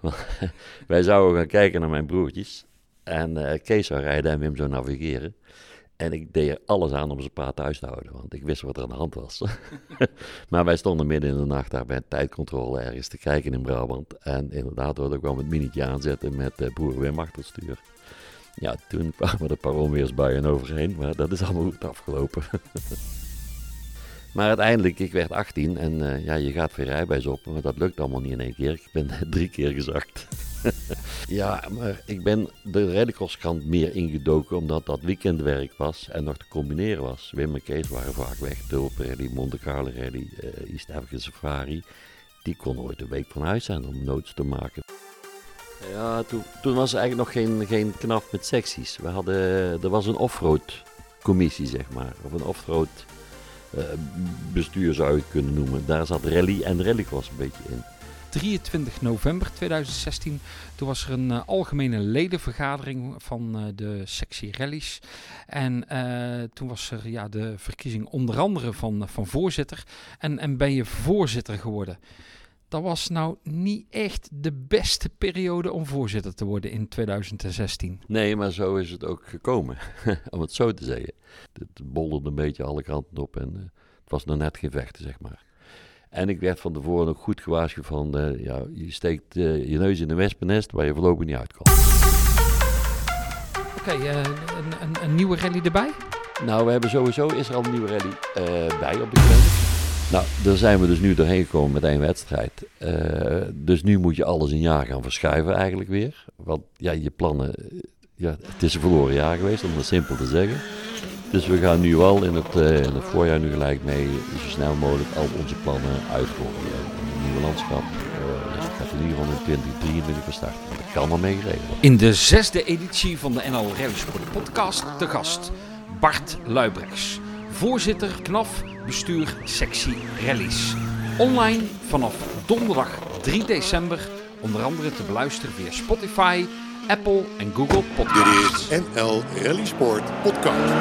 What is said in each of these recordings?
Wij zouden gaan kijken naar mijn broertjes. En uh, Kees zou rijden en Wim zou navigeren. En ik deed er alles aan om ze paard thuis te houden, want ik wist wat er aan de hand was. maar wij stonden midden in de nacht daar bij tijdcontrole ergens te kijken in Brabant. En inderdaad, we kwam het minietje aanzetten met uh, broer Wim achter stuur. Ja, toen kwamen er een paar onweersbuien overheen, maar dat is allemaal goed afgelopen. maar uiteindelijk, ik werd 18 en uh, ja, je gaat weer rijbewijs op, maar dat lukt allemaal niet in één keer. Ik ben drie keer gezakt. ja, maar ik ben de rallycrosskrant meer ingedoken omdat dat weekendwerk was en nog te combineren was. Wim en Kees waren vaak weg, Rally, Monte Carlo Rally, uh, Safari. Die kon ooit een week van huis zijn om notes te maken. Ja, toen, toen was er eigenlijk nog geen, geen knap met secties. We hadden, er was een offroad commissie, zeg maar. Of een offroad bestuur zou je het kunnen noemen. Daar zat rally en rallycross een beetje in. 23 november 2016. Toen was er een uh, algemene ledenvergadering van uh, de sectie rallies. En toen was er ja, de verkiezing onder andere van, van voorzitter. En, en ben je voorzitter geworden. Dat was nou niet echt de beste periode om voorzitter te worden in 2016. Nee, maar zo is het ook gekomen, om het zo te zeggen. Het bolderde een beetje alle kanten op en het was nog net geen vechten, zeg maar. En ik werd van tevoren ook goed gewaarschuwd van, uh, ja, je steekt uh, je neus in een wespennest waar je voorlopig niet uitkomt. Oké, okay, een, een, een, nieuwe rally erbij? Nou, we hebben sowieso, is er al een nieuwe rally bij op de kalender. Nou, daar zijn we dus nu doorheen gekomen met één wedstrijd. dus nu moet je alles een jaar gaan verschuiven eigenlijk weer. Want ja, je plannen, ja, het is een verloren jaar geweest om het simpel te zeggen. Dus we gaan nu wel in het, in het voorjaar nu gelijk mee zo snel mogelijk al onze plannen uitvoeren. Een nieuwe landschap gaat in ieder geval in 2023 van start. Dat kan al mee geregeld In de zesde editie van de NL Rally Sport podcast de gast Bart Luibrechts. Voorzitter KNAF bestuur sectie rallies. Online vanaf donderdag 3 december onder andere te beluisteren via Spotify, Apple en Google Podcasts. Dit is NL Rally Sport Podcast.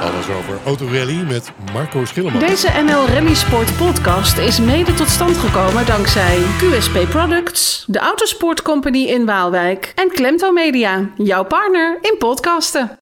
Alles over autorally met Marco Schilleman. Deze NL Rally Sport podcast is mede tot stand gekomen dankzij QSP Products, de Autosport Company in Waalwijk en Klemto Media, jouw partner in podcasten.